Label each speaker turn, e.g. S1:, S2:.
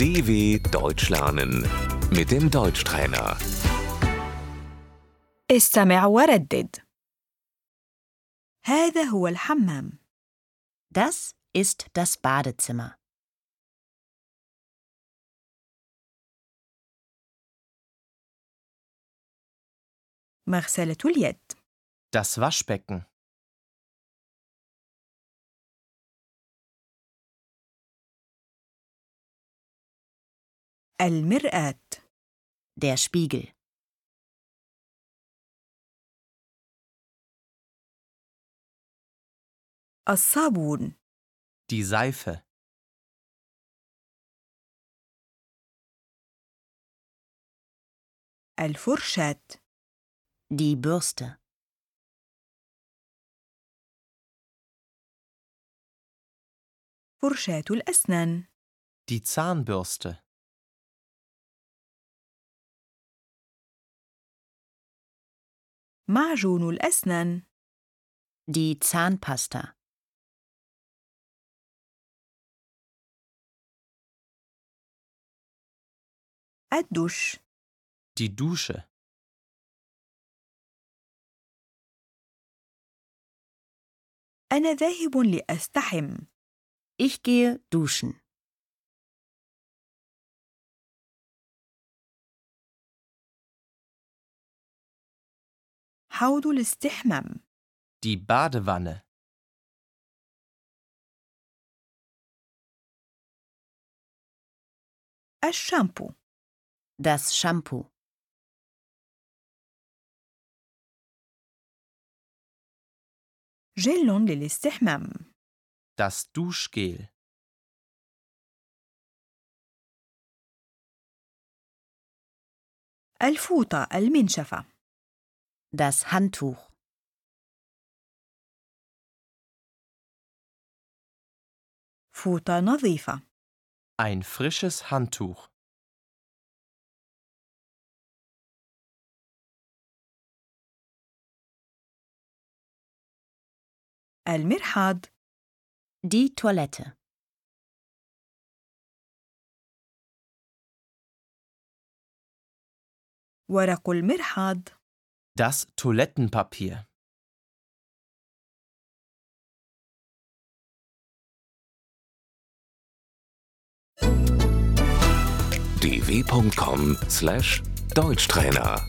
S1: DW Deutsch lernen mit dem Deutschtrainer.
S2: استمع وردد هذا هو الحمام
S3: Das ist das Badezimmer.
S2: مغسلة اليد
S4: Das Waschbecken.
S2: المرآة
S3: Der Spiegel.
S2: الصابون
S4: Die Seife.
S2: الفرشاة
S3: Die Bürste.
S2: فرشاة الأسنان
S4: Die Zahnbürste.
S2: معجون الأسنان
S3: Die Zahnpasta.
S2: الدش
S4: Die Dusche.
S2: أنا ذاهب لأستحم
S3: Ich gehe duschen.
S2: حوض الاستحمام
S4: Die Badewanne.
S2: الشامبو
S3: Das Shampoo.
S2: جل للاستحمام
S4: Das Duschgel.
S2: الفوطة المنشفة
S3: Das Handtuch.
S2: فوطة نظيفة
S4: Ein frisches Handtuch.
S2: المرحاض
S3: Die Toilette.
S2: ورق المرحاض
S4: Das Toilettenpapier.
S1: dw.com/deutschtrainer